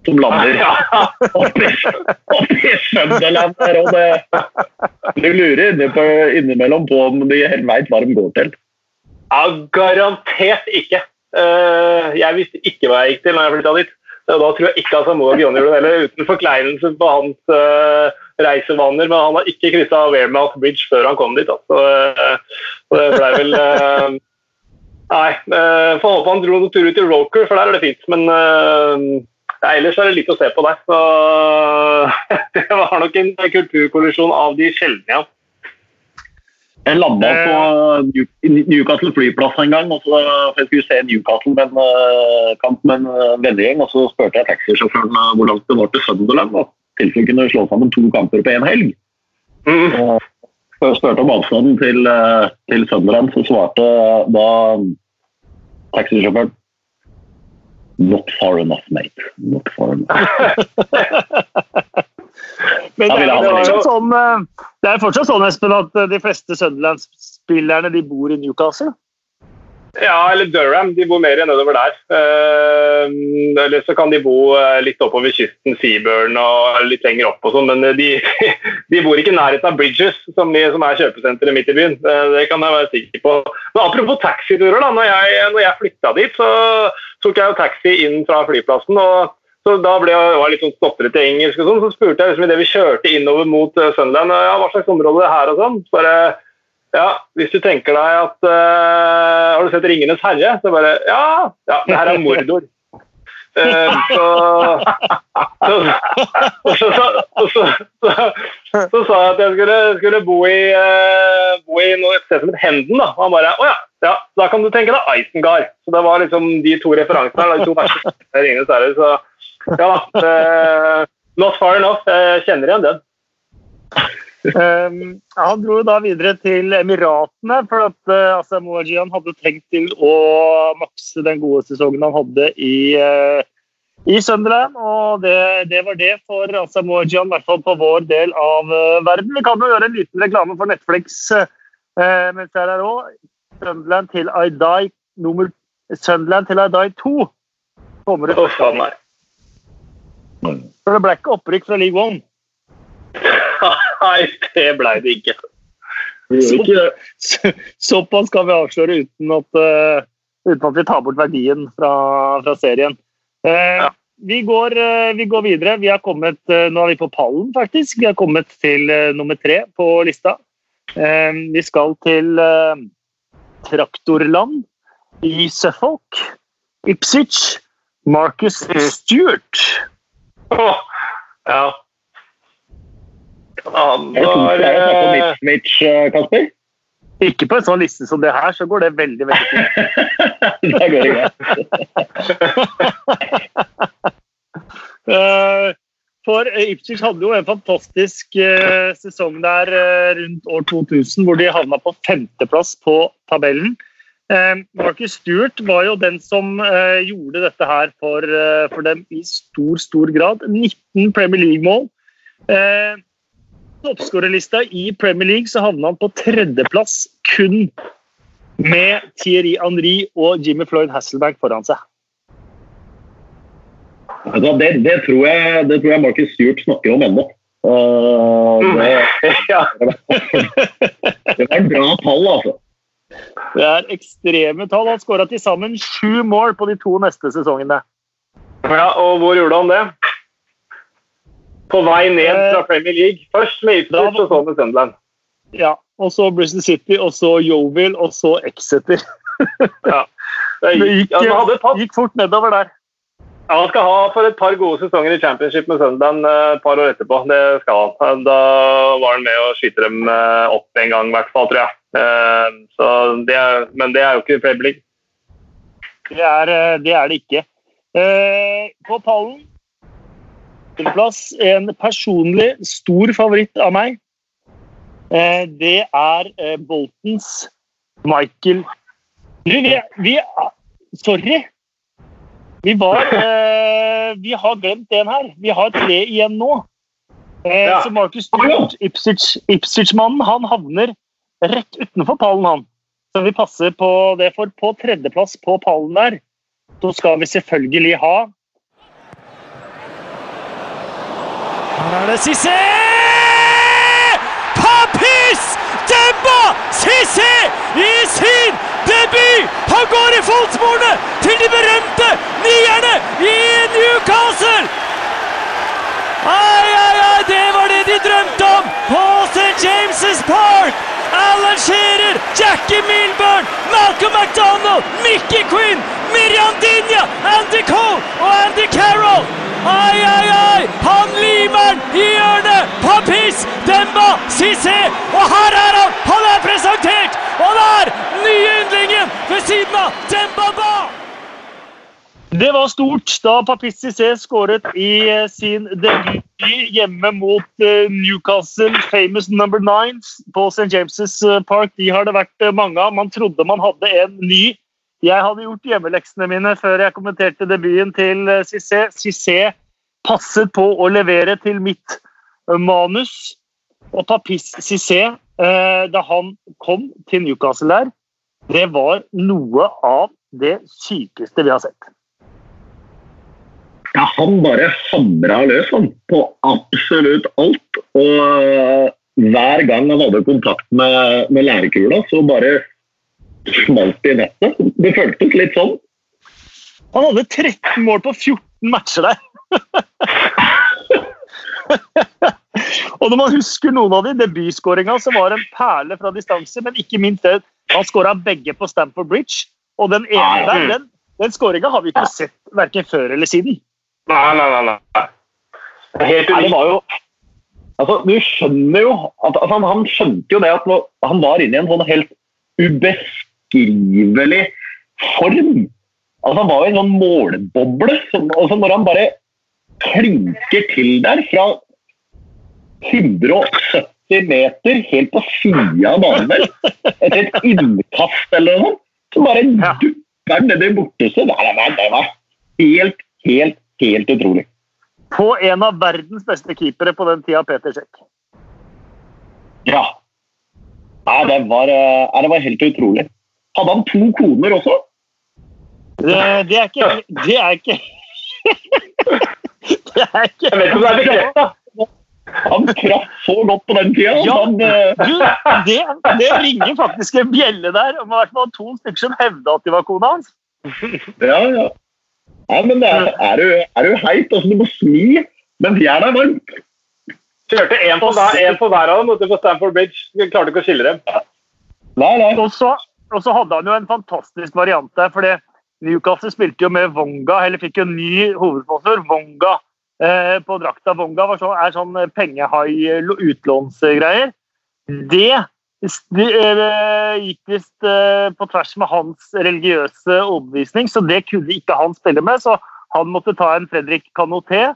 som lander oppi, oppi Sunderland der. Og det, du lurer inne på, innimellom på om de helt veit hva de går til. Ja, garantert ikke. Eh, jeg visste ikke hva jeg gikk til når jeg flytta dit. Og Da tror jeg ikke Asamoah Gyan gjorde det heller, uten forkleinelse på hans uh, reisevaner. Men han har ikke kryssa Wearmouth Bridge før han kom dit. Altså. Så, det ble vel uh, Nei. Uh, Får håpe han dro noen ut i Roker, for der er det fint. Men uh, ellers er det litt å se på der. Så det var nok en kulturkollisjon av de sjeldne, ja. Jeg landa på Newcastle flyplass en gang. og så Jeg skulle se Newcastle med en kamp med en vennegjeng. og Så spurte jeg taxisjåføren hvor langt det var til Sunderland. og tilfelle kunne slå sammen to kamper på én helg. Mm. Og spurte om avstanden til, til Sunderland, så svarte da taxisjåføren Not far enough, mate. Not far enough. Men det er, jo sånn, eh, det er fortsatt sånn, Espen, at eh, de fleste Sunderland-spillerne de bor i Newcastle? Ja, eller Durham. De bor mer nedover der. Eh, eller så kan de bo litt oppover kysten, Seaburn og litt lenger opp og sånn, men de, de, bor ikke i nærheten av Bridges, som, som er kjøpesenteret midt i byen. Det kan jeg være sikker på. Men apropos taxiturer, da. Når jeg, når jeg flytta dit, så tok jeg jo taxi inn fra flyplassen. og så Da ble jeg, var litt sånn stotrete engelsk, og sånn, så spurte jeg liksom idet vi kjørte innover mot uh, Sunderland ja, hva slags område det er her og sånn. bare, ja, Hvis du tenker deg at uh, Har du sett 'Ringenes herre?' Så bare Ja, ja det her er Mordor. Uh, så, så, så, så, sa jeg at jeg skulle, skulle bo i, uh, bo i noe, et sted som het Henden. da, og Han bare 'Å ja, ja, da kan du tenke deg Isengard'. Så Det var liksom de to referansene. De to herre. så ja, uh, not far enough. Jeg kjenner igjen den. Um, han dro da videre til Emiratene, for at uh, Asamoah Wajian hadde tenkt til å makse den gode sesongen han hadde i, uh, i Sunderland. Og det, det, var det for Asamoah Wajian, i hvert fall på vår del av uh, verden. Vi kan jo gjøre en liten reklame for Netflix mens jeg er her òg. Sunderland til I Die nummer Sunderland til I Die 2 kommer det. Oh, for det ble ikke opprykk fra League One. Nei, det ble det ikke. Så, såpass kan vi avsløre uten at, uh, uten at vi tar bort verdien fra, fra serien. Uh, ja. vi, går, uh, vi, går, videre. Vi har kommet, nå er vi på pallen, faktisk. Vi har kommet til nummer tre på lista. vi skal til traktorland i Suffolk. Ipswich. Marcus Stewart. Oh, ja. Han var uh, Mitch, uh, Kasper? Ikke på en sånn liste som det her, så går det veldig, veldig fint. da går det greit. uh, for Ipswich hadde jo en fantastisk sesong der rundt år 2000, hvor de havna på femteplass på tabellen. Eh, Marcus Stewart var jo den som eh, gjorde dette her for, eh, for, dem i stor, stor grad. 19 Premier League-mål. Eh, Toppskårerlista i Premier League så havna han på tredjeplass kun med Thierry Henry og Jimmy Floyd Hasselberg foran seg. Altså, det, det, tror jeg, det, tror jeg, Marcus Stewart snakker om ennå. Uh, det, det var en bra tall, altså. Det er ekstreme tall. Han skåra til sammen sju mål på de to neste sesongene. Ja, og hvor gjorde han det? På vei ned fra eh, Premier League. Først med Ipswich, og så med Sunderland. Ja, og så Bristol City, og så Yeovil, og så Exeter. ja. Det gikk, det gikk, gikk fort nedover der. Ja, Han skal ha for et par gode sesonger i championship med Sunderland eh, et par år etterpå. Det skal han. Da var han med å skyte dem eh, opp en gang, i hvert fall, tror jeg. Eh, det er, men det er jo ikke Premier League. Det er, det er det ikke. På pallen plass en personlig stor favoritt av meg. Det er Boltons Michael vi, vi, Sorry, vi, var, eh, vi har glemt en her. Vi har tre igjen nå. Eh. Så Marcus Stewart, Ipswich-mannen, han havner rett utenfor pallen, han. Så vi passer på det, for på tredjeplass på pallen der, så skal vi selvfølgelig ha Her er det Cissé! Papis Demba Cissé i sin debut! Han går i fotsporene til de berømte nierne i Newcastle! Ai, ai, ai, det var det de drømte om på St. James' Park! Alan Shearer, Jackie Milburn, Malcolm McDonald, Mickey Quinn, Miriam Dinja, Andy Cole og Andy Carroll. Ai, ai, ai! Han limer den i hjørnet! Papis, Demba, Cissé! Og her er han! Han er presentert! Og det er nye yndlingen ved siden av Demba Ba! Det var stort da Papis Cissé skåret i eh, sin debut hjemme mot eh, Newcastle, famous number nines på St. James' eh, Park. De har det vært mange av. Man trodde man hadde en ny. Jeg hadde gjort hjemmeleksene mine før jeg kommenterte debuten til Cissé. Cissé passet på å levere til mitt manus. Og Papis Cissé, da han kom til Newcastle der, det var noe av det sykeste vi har sett. Ja, han bare hamra løs han, på absolutt alt. Og eh, hver gang han hadde kontakt med, med lærerkula, så bare smalt det i nettet. Det føltes litt sånn. Han hadde 13 mål på 14 matcher der. og når man husker noen av de, debutskåringa så var det en perle fra distanse, men ikke minst det, han skåra begge på Stamford Bridge. Og den ene der, den, den skåringa har vi ikke sett verken før eller siden. Nei, nei, nei. nei. Helt unikt. var jo Altså, du skjønner jo at altså, han, skjønte jo det at han var inne i en sånn helt ubeskrivelig form. Altså, han var jo en sånn målboble. Som, altså, når han bare klinker til der fra 170 meter helt på sida av banen etter et innkast eller noe sånt, så bare dupper han nedi bortehuset. Det, det var helt, helt helt utrolig. På en av verdens beste keepere på den tida, Peter Sjekk. Ja. Nei, det var, eh, det var helt utrolig. Hadde han to koner også? Det, det er ikke Det er ikke Det er ikke Jeg vet ikke om det er bekrefta. Han traff så godt på den tida. Ja, han, du, det, det, ringer faktisk en bjelle der om i hvert fall to stykker som hevda at de var kona hans. Ja, ja. Ja, men er, er, du, er du heit, altså du må smi mens jernet er varmt. Kjørte én på, hver, på hver av dem ute på Stamford Bridge. Klarte ikke å skille dem. Nei, nei. Og så, og så hadde han jo en fantastisk variant der. fordi Newcastle spilte jo med Vonga, eller fikk jo en ny hovedsponsor, Vonga, eh, på drakta. Vonga var så, er sånn pengehai-utlånsgreier. Det de eh, gikk visst eh, på tvers med hans religiøse overbevisning, så det kunne ikke han spille med. Så han måtte ta en Fredrik Canoté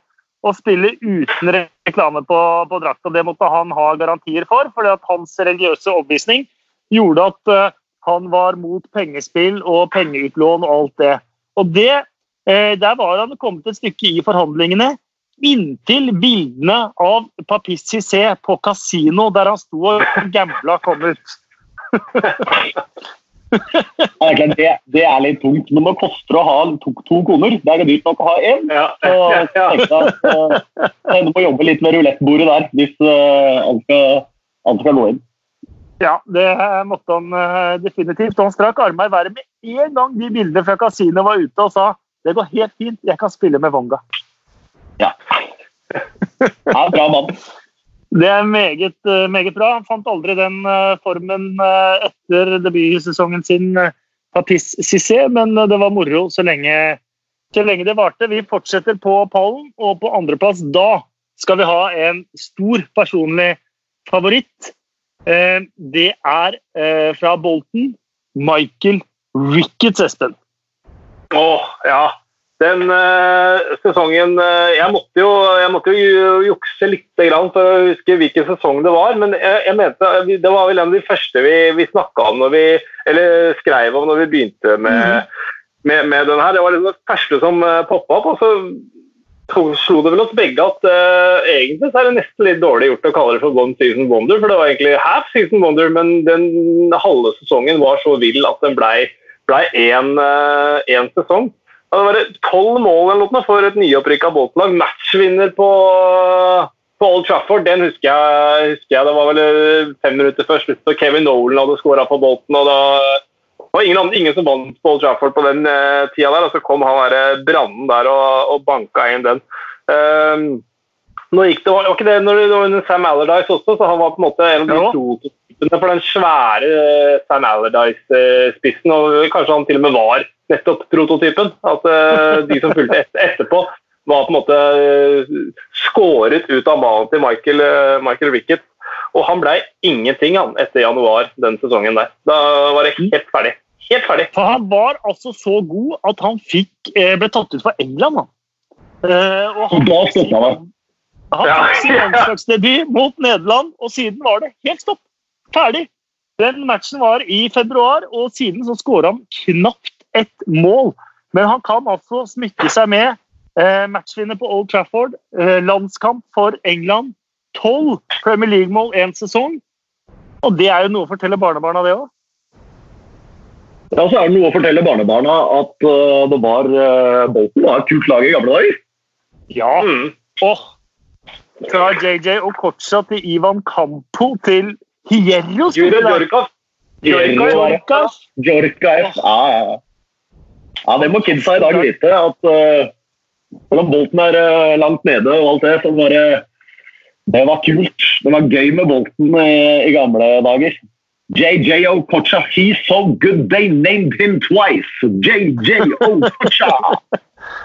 og spille uten reklame på, på drakta. Det måtte han ha garantier for, fordi at hans religiøse overbevisning gjorde at uh, han var mot pengespill og pengeutlån og alt det. Og det, Der var han kommet et stykke i forhandlingene inntil bildene av Papis Cissé på kasino der han sto og gambla, kom ut. det, det, er litt tungt, men det koster å ha to, to koner. Det er dyrt nok å ha én. Ja. Så tenkte jeg at uh, du må jobbe litt med rulettbordet der hvis uh, alt, skal, alt, skal, gå inn. Ja, det måtte han uh, definitivt. Han strakk armene i været med en gang de bildene fra kasinoet var ute og sa det går helt fint, jeg kan spille med Vonga. Ja. ja bra mann. Det er meget, eh, meget, bra. Han fant aldri den eh, formen eh, etter debutsesongen sin, Papis Cissé, men det var moro så lenge, så lenge det varte. Vi fortsetter på pallen, og på andreplass da skal vi ha en stor personlig favoritt. Det er fra Bolten. Michael Ricketts, Espen. Å, ja. Den uh, sesongen uh, jeg, måtte jo, jeg, måtte jo, jukse litt for å huske hvilken sesong det var. Men jeg, jeg mente det var vel en av de første vi, vi snakka om når vi, eller skrev om når vi begynte med, mm. med, med den her. Det var liksom det første som uh, eh, poppa opp. og så slo det vel oss begge at uh, egentlig så er det nesten litt dårlig gjort å kalle det for one season wonder. For det var egentlig half season wonder, men den halve sesongen var så vill at den blei ble én uh, sesong. Det var tolv mål eller noe for et nyopprykka Bolton-lag. Matchvinner på, på, Old Trafford, den husker jeg, husker jeg, Det var vel eh, fem minutter før slutt, og Kevin Nolan hadde skåra på Bolton. og da det var ingen, ingen, som vant på Old Trafford på den eh, tida der, og så kom han der eh, Brannen der og, og banka inn den. Um, nå gikk det, var ikke det når det var under Sam Allardyce også, så han var på en måte en av de prototypene for den svære Sam Allardyce-spissen. og Kanskje han til og med var nettopp prototypen. At uh, de som fulgte et, etterpå, var på en måte uh, skåret ut av malen til Michael, uh, Michael Rickett. Og han blei ingenting han, etter januar den sesongen der. Da var det helt ferdig. Helt ferdig. For han var altså så god at han fikk, eh, ble tatt ut for England. Han. Eh, og, og da stoppa det. Han fikk sin landslagsdebut mot Nederland, og siden var det helt stopp. Ferdig. Den matchen var i februar, og siden så skåra han knapt ett mål. Men han kan altså smykke seg med eh, matchvinner på Old Trafford, eh, landskamp for England, tolv Premier League-mål én sesong. Og det er jo noe å fortelle barnebarna, det òg. Ja, så er det noe å fortelle barnebarna at uh, det var uh, Bolton var et kult lag i gamle dager. Ja. Mm. Og Fra JJ og Kocha til Ivan Campo til Hierro. Jorka F. Ja, ja. Ja, det må kidsa i dag vite. At uh, Bolten er uh, langt nede og alt det, så var det det var kult. Det var gøy med Bolten i, i gamle dager. JJ Okocha, he's so good they named him twice. JJ Okocha!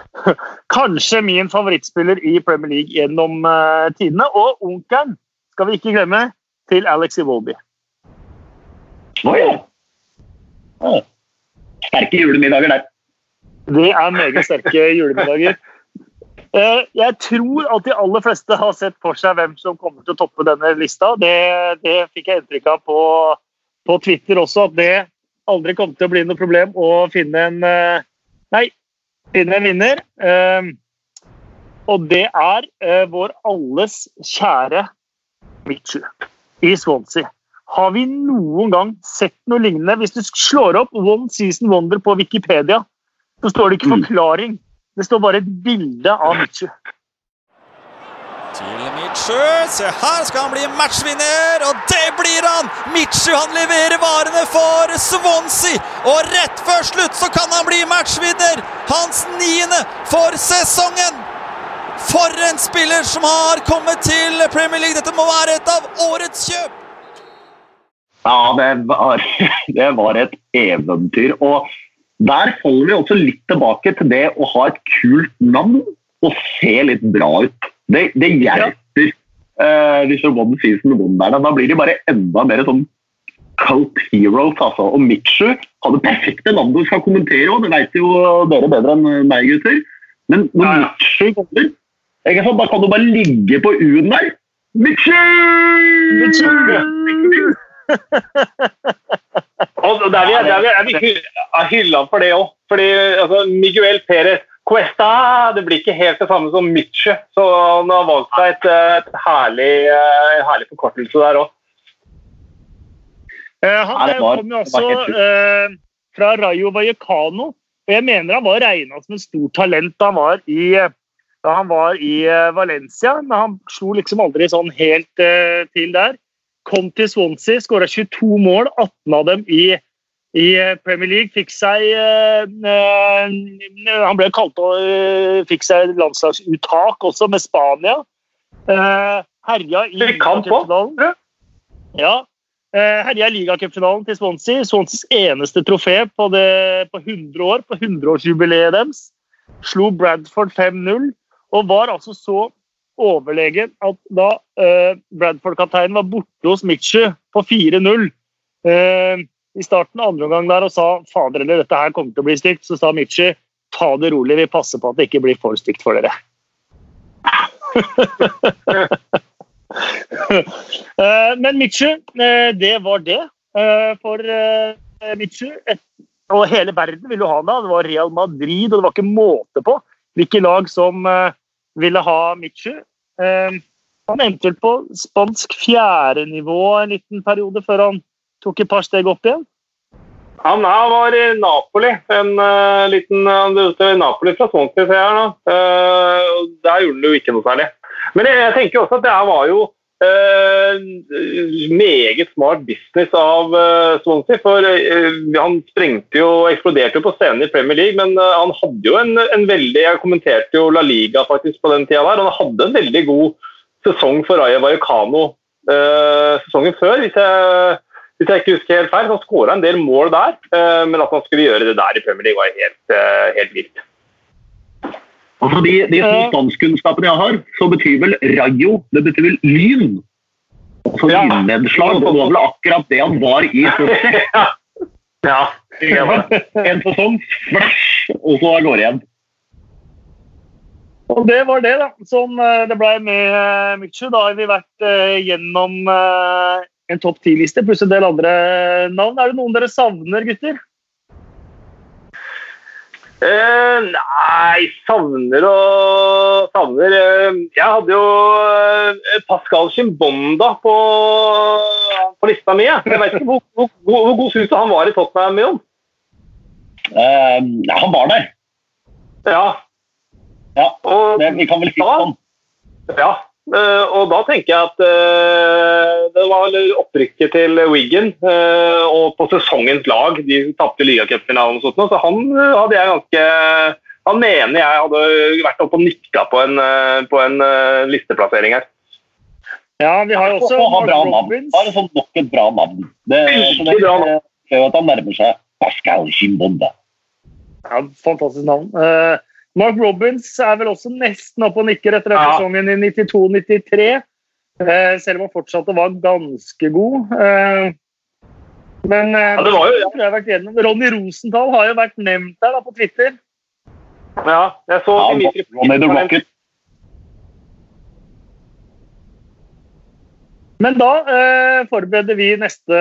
Kanskje min favorittspiller i Premier League gjennom uh, tidene. Og onkelen skal vi ikke glemme, til Alex Iwobi. Oh, ja. oh. Sterke julemiddager der. Det er meget sterke julemiddager. Eh, jeg tror at de aller fleste har sett for seg hvem som kommer til å toppe denne lista. Det, det fikk jeg inntrykk av på, på, Twitter også, at det aldri kom til å bli noe problem å finne en eh, Nei, finne en vinner. Eh, og det er vår alles kjære Mitchu i Swansea. Har vi noen gang sett noe lignende? Hvis du slår opp One Season Wonder på Wikipedia, så står det ikke mm. forklaring. Det står bare et bilde av Mitchu. Til Mitchu. Se her skal han bli matchvinner, og det blir han! Mitchu han leverer varene for Swansea, og rett før slutt så kan han bli matchvinner! Hans niende for sesongen! For en spiller som har kommet til Premier League! Dette må være et av årets kjøp! Ja, det var, det var et eventyr. Og der holder vi også litt tilbake til det å ha et kult navn og se litt bra ut. Det, det hjelper uh, disse One Season Wonderne. Da blir de bare enda mer sånn cult heroes. Altså. Og Mitchu har det perfekte navnet du skal kommentere og det vet jo dere bedre enn meg, gutter. Men når ja, ja. Mitchu kommer, da kan du bare ligge på U-en der. Mitchu! Mitchu! og der vil jeg, der vil jeg hylla for det òg. Fordi altså, Miguel Perez Cuesta det blir ikke helt det samme som Mitche. Så han har valgt seg et, et herlig, en eh, herlig forkortelse der òg. Uh, han kom jo også eh, fra Rayo Vallecano. Og jeg mener han var regna som et stort talent da han var i, han var i Valencia. Men han slo liksom aldri sånn helt eh, til der kom til Swansea, skåra 22 mål, 18 av dem i, i eh, Premier League. Fikk seg eh, Han ble kalt og øh, fikk seg landslagsuttak også, med Spania. Eh, herja i ligacupfinalen. Ja. Uh, herja i ligacupfinalen til Swansea. Swanseas eneste trofé på, det, på 100 år, på 100-årsjubileet deres. Slo Bradford 5-0 og var altså så overlegen at da uh, Bradford-kapteinen var borte hos Mitchu på 4-0 uh, eh, i starten av andre omgang der og sa fader eller dette her kommer til å bli stygt, så sa Mitchu ta det rolig, vi passer på at det ikke blir for stygt for dere. uh, men Mitchu, det var det for Mitchu. Og hele verden ville jo ha ham. Det var Real Madrid, og det var ikke måte på hvilke lag som ville ha Michu. Ehm, han endte vel på spansk fjerdenivå en liten periode før han tok et par steg opp igjen. Han var i Napoli. En uh, liten uh, Napoli fra Swansea, ser jeg. Uh, der gjorde han jo ikke noe særlig. Men jeg, jeg tenker også at det her var jo meget smart business av uh, Swansea. For uh, han sprengte jo og eksploderte jo på scenen i Premier League, men han hadde jo en, en, veldig Jeg kommenterte jo La Liga faktisk på den tida der. Han hadde en veldig god sesong for Raja Vallecano sesongen før, hvis jeg, hvis jeg, ikke husker helt feil. Han skåra en del mål der, men at han skulle gjøre det der i Premier League, var helt, helt vilt. Altså De, de spanskkunnskapene jeg har, så betyr vel rayo det betyr vel lyn. Altså så Ja. lynnedslag. Det var vel akkurat det han var i stort ja. ja. En sesong, flash, og så av gårde igjen. Og det var det, da. Sånn det ble med eh, Mykju. Da har vi vært eh, gjennom en topp ti-liste pluss en del andre navn. Er det noen dere savner, gutter? Eh, nei, savner og savner eh, Jeg hadde jo eh, Pascal Chimbonda på, på lista mi. jeg. Jeg vet ikke hvor, hvor, hvor, hvor god syns du han var i Tottenham? Jon? Eh, han var der. Ja. Ja, Og, det, vi kan vel si sånn. ja. Eh, og da tenker jeg at eh, det var opprykket til Wiggen eh, og på sesongens lag. De tapte ligacupfinalen og sånt, så han eh, hadde jeg ganske Han mener jeg hadde vært oppe og nikka på en, eh, på en eh, listeplassering her. Ja, vi har jo også Og bra Mark navn. Har sånn nok et bra navn. Det, er det jo at han nærmer seg Pascal Chimbonda. Ja, fantastisk navn. Eh, Mark Robbins er vel også nesten oppe og nikker etter denne Ja. sesongen i 92-93. Eh, selv om han fortsatt var ganske god. Eh, men eh, Ja, det var jo- tror jeg har vært gjennom. Ronny Rosenthal har jo vært nevnt der da, på Twitter. Ja, jeg så Ja, Dimitri Ronny the Rocket. Men da eh, forbereder vi neste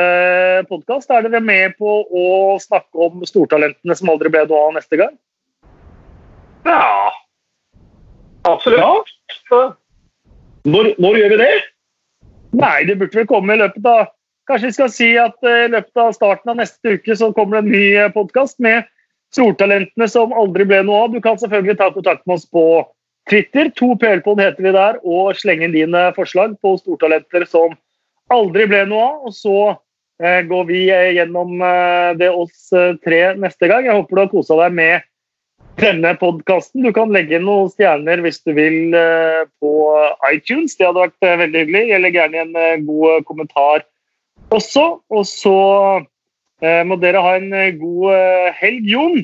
podkast. Er dere med på å snakke om stortalentene som aldri ble noe av neste gang? Ja. Absolutt. Når, når gjør vi det? Nei, det burde vel komme i løpet av Kanskje vi skal si at eh, i løpet av starten av neste uke så kommer det en ny podkast med stortalentene som aldri ble noe av. Du kan selvfølgelig ta kontakt med oss på Twitter. To PL-pod heter vi der, og slenge inn dine forslag på stortalenter som aldri ble noe av. Og så eh, går vi eh, gjennom eh, det oss eh, tre neste gang. Jeg håper du har kosa deg med denne podkasten. Du kan legge inn noen stjerner hvis du vil eh, på iTunes. Det hadde vært eh, veldig hyggelig. Jeg legger gjerne en eh, god kommentar også. Og så må dere ha en god helg. Jon,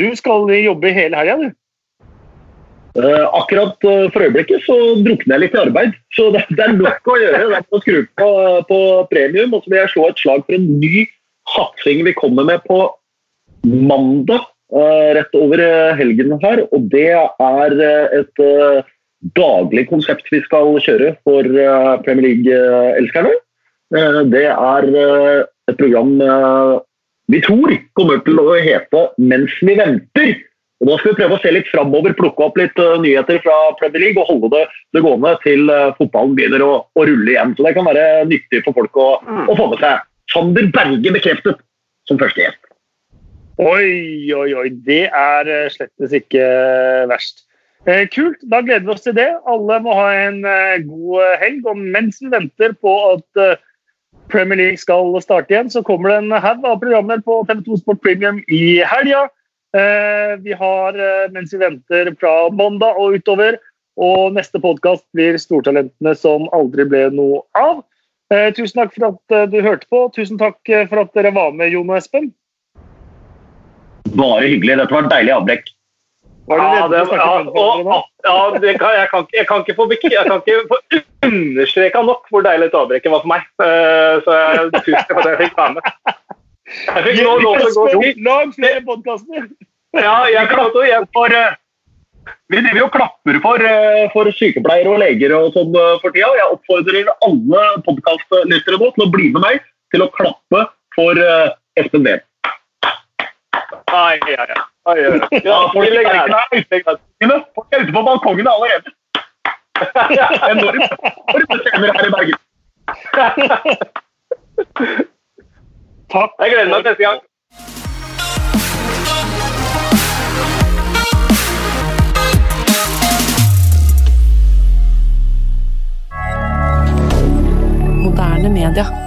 du skal jobbe hele helga, du. Akkurat for øyeblikket så drukner jeg litt i arbeid. Så det er nok å gjøre. Det er å skru på, på premium. Og så vil jeg slå et slag for en ny satsing vi kommer med på mandag. Eh, rett over eh, helgen her. Og det er eh, et daglig konsept vi skal kjøre for Premier League-elskerne. Det er et program vi tror kommer til å hete 'Mens vi venter'. Og Da skal vi prøve å se litt framover, plukke opp litt nyheter fra Premier League og holde det, det gående til fotballen begynner å, å rulle igjen. Så det kan være nyttig for folk å, å få med seg. Sander Berge bekreftet som første gjest. Oi, oi, oi. Det er eh, slettes ikke verst. Eh, kult. Da gleder vi oss til det. Alle må ha en eh, god eh, helg. Og mens vi venter på at eh, Premier League skal starte igjen, så kommer det en haug av programmer på TV2 Sport Premium i helga. Eh, vi har eh, Mens vi venter fra mandag og utover. Og neste podkast blir Stortalentene som aldri ble noe av. Eh, tusen takk for at eh, du hørte på. Tusen takk eh, for at dere var med, Jon og Espen. Bare hyggelig. Dette var et deilig avbrekk. Var Ja, det, for å ja, og, ja det kan, jeg, kan, jeg kan ikke få, jeg kan ikke få understreka nok hvor deilig et avbrekket var for meg. Eh, Så jeg, tusen takk for at jeg fikk være med. Jeg fikk nå lov til å gå Espen, Lag flere podkaster! Ja, jeg klarte å jeg, For, eh, vi driver jo og klapper for, eh, for sykepleiere og leger og sånn for tida. Jeg oppfordrer alle podkastlyttere nå til å bli med meg til å klappe for Espen Ween. Ai, ai, ai. Ai, ai. Ja, er folk er ute på balkongene allerede. Enormt. Enorme scener her i Bergen. Takk. Jeg gleder meg til neste gang. Moderne media.